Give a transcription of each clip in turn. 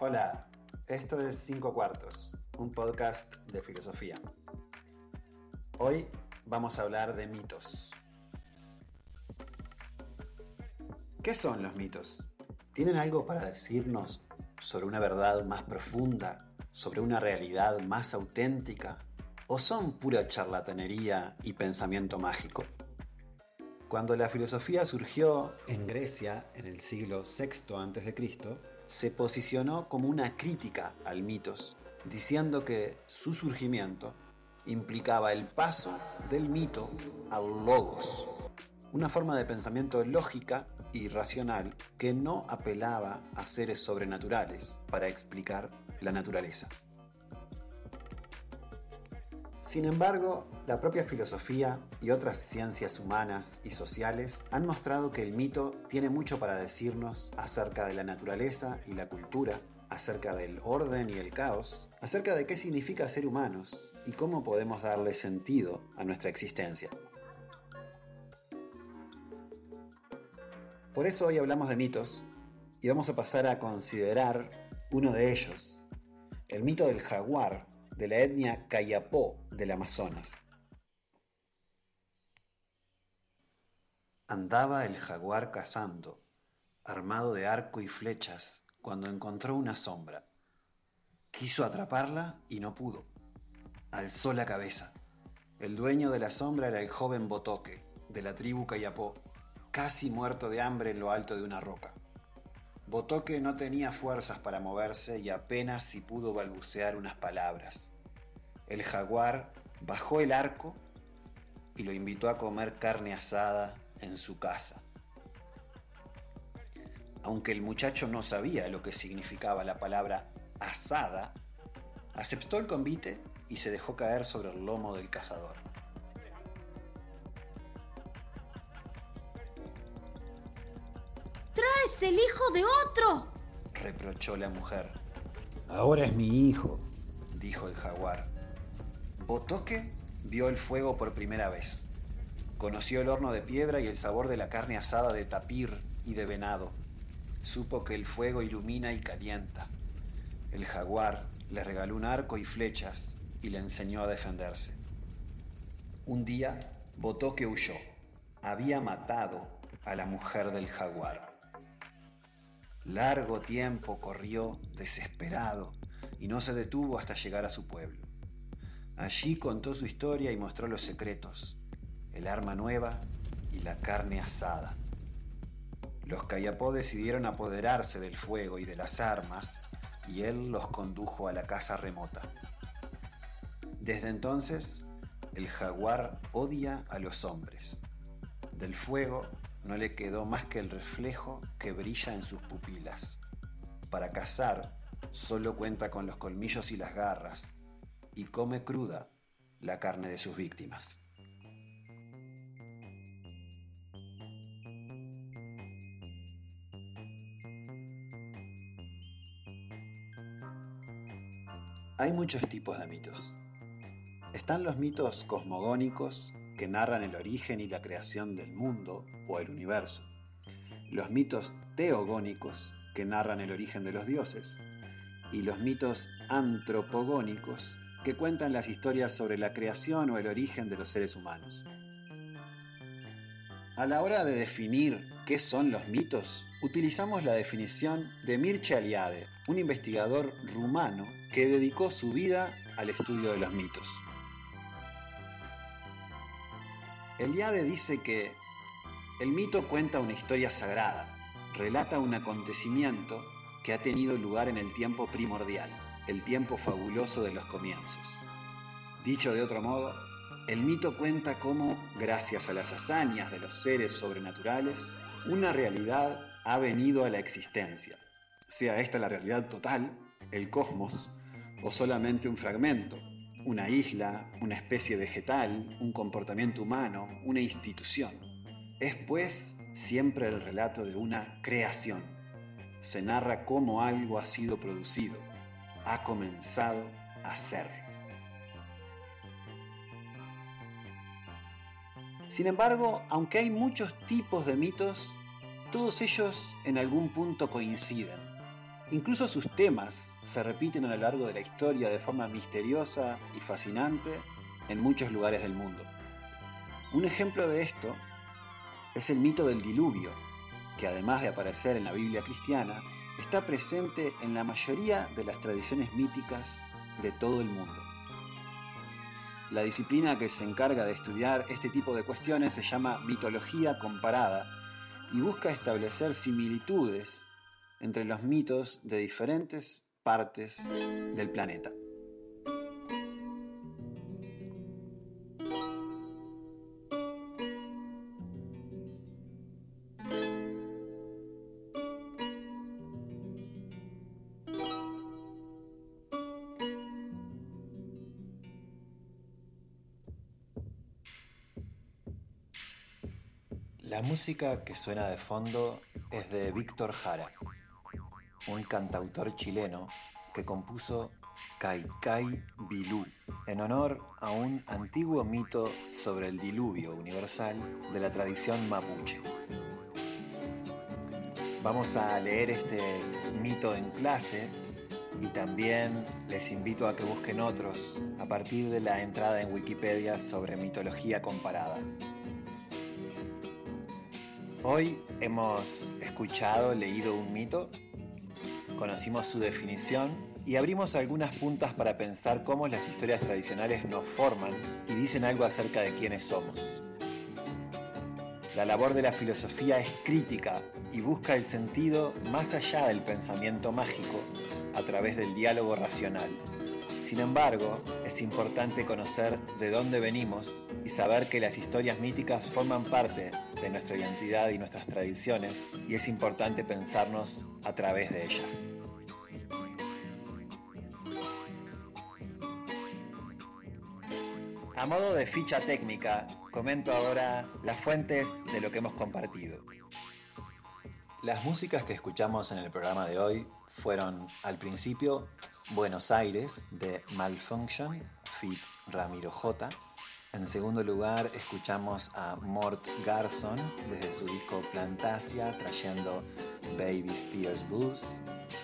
Hola, esto es Cinco Cuartos, un podcast de filosofía. Hoy vamos a hablar de mitos. ¿Qué son los mitos? ¿Tienen algo para decirnos sobre una verdad más profunda, sobre una realidad más auténtica? ¿O son pura charlatanería y pensamiento mágico? Cuando la filosofía surgió en Grecia en el siglo VI a.C., se posicionó como una crítica al mitos, diciendo que su surgimiento implicaba el paso del mito al logos, una forma de pensamiento lógica y racional que no apelaba a seres sobrenaturales para explicar la naturaleza. Sin embargo, la propia filosofía y otras ciencias humanas y sociales han mostrado que el mito tiene mucho para decirnos acerca de la naturaleza y la cultura, acerca del orden y el caos, acerca de qué significa ser humanos y cómo podemos darle sentido a nuestra existencia. Por eso hoy hablamos de mitos y vamos a pasar a considerar uno de ellos, el mito del jaguar de la etnia Cayapó del Amazonas. Andaba el jaguar cazando, armado de arco y flechas, cuando encontró una sombra. Quiso atraparla y no pudo. Alzó la cabeza. El dueño de la sombra era el joven Botoque, de la tribu Cayapó, casi muerto de hambre en lo alto de una roca. Botoque no tenía fuerzas para moverse y apenas si pudo balbucear unas palabras el jaguar bajó el arco y lo invitó a comer carne asada en su casa. Aunque el muchacho no sabía lo que significaba la palabra asada, aceptó el convite y se dejó caer sobre el lomo del cazador. ¡Traes el hijo de otro! reprochó la mujer. Ahora es mi hijo, dijo el jaguar. Botoque vio el fuego por primera vez. Conoció el horno de piedra y el sabor de la carne asada de tapir y de venado. Supo que el fuego ilumina y calienta. El jaguar le regaló un arco y flechas y le enseñó a defenderse. Un día, Botoque huyó. Había matado a la mujer del jaguar. Largo tiempo corrió desesperado y no se detuvo hasta llegar a su pueblo. Allí contó su historia y mostró los secretos, el arma nueva y la carne asada. Los Cayapó decidieron apoderarse del fuego y de las armas y él los condujo a la casa remota. Desde entonces, el jaguar odia a los hombres. Del fuego no le quedó más que el reflejo que brilla en sus pupilas. Para cazar, solo cuenta con los colmillos y las garras, y come cruda la carne de sus víctimas. Hay muchos tipos de mitos. Están los mitos cosmogónicos que narran el origen y la creación del mundo o el universo. Los mitos teogónicos que narran el origen de los dioses. Y los mitos antropogónicos que cuentan las historias sobre la creación o el origen de los seres humanos. A la hora de definir qué son los mitos, utilizamos la definición de Mircea Eliade, un investigador rumano que dedicó su vida al estudio de los mitos. Eliade dice que el mito cuenta una historia sagrada, relata un acontecimiento que ha tenido lugar en el tiempo primordial el tiempo fabuloso de los comienzos. Dicho de otro modo, el mito cuenta cómo, gracias a las hazañas de los seres sobrenaturales, una realidad ha venido a la existencia, sea esta la realidad total, el cosmos, o solamente un fragmento, una isla, una especie vegetal, un comportamiento humano, una institución. Es pues siempre el relato de una creación. Se narra cómo algo ha sido producido, ha comenzado a ser. Sin embargo, aunque hay muchos tipos de mitos, todos ellos en algún punto coinciden. Incluso sus temas se repiten a lo largo de la historia de forma misteriosa y fascinante en muchos lugares del mundo. Un ejemplo de esto es el mito del diluvio, que además de aparecer en la Biblia cristiana, está presente en la mayoría de las tradiciones míticas de todo el mundo. La disciplina que se encarga de estudiar este tipo de cuestiones se llama mitología comparada y busca establecer similitudes entre los mitos de diferentes partes del planeta. La música que suena de fondo es de Víctor Jara, un cantautor chileno que compuso Kaikai Bilú en honor a un antiguo mito sobre el diluvio universal de la tradición mapuche. Vamos a leer este mito en clase y también les invito a que busquen otros a partir de la entrada en Wikipedia sobre mitología comparada. Hoy hemos escuchado, leído un mito, conocimos su definición y abrimos algunas puntas para pensar cómo las historias tradicionales nos forman y dicen algo acerca de quiénes somos. La labor de la filosofía es crítica y busca el sentido más allá del pensamiento mágico a través del diálogo racional. Sin embargo, es importante conocer de dónde venimos y saber que las historias míticas forman parte de nuestra identidad y nuestras tradiciones y es importante pensarnos a través de ellas. A modo de ficha técnica, comento ahora las fuentes de lo que hemos compartido. Las músicas que escuchamos en el programa de hoy fueron al principio Buenos Aires de Malfunction, Fit Ramiro J. En segundo lugar escuchamos a Mort Garson desde su disco Plantasia trayendo Baby Steers Blues.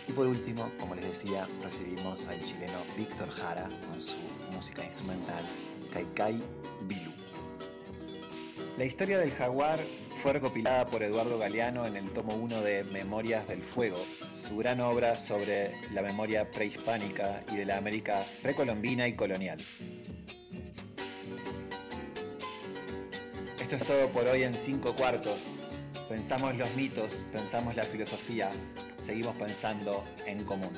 Y por último, como les decía, recibimos al chileno Víctor Jara con su música instrumental Kaikai Bilu. La historia del jaguar fue recopilada por Eduardo Galeano en el tomo 1 de Memorias del Fuego, su gran obra sobre la memoria prehispánica y de la América precolombina y colonial. Esto es todo por hoy en 5 cuartos. Pensamos los mitos, pensamos la filosofía, seguimos pensando en común.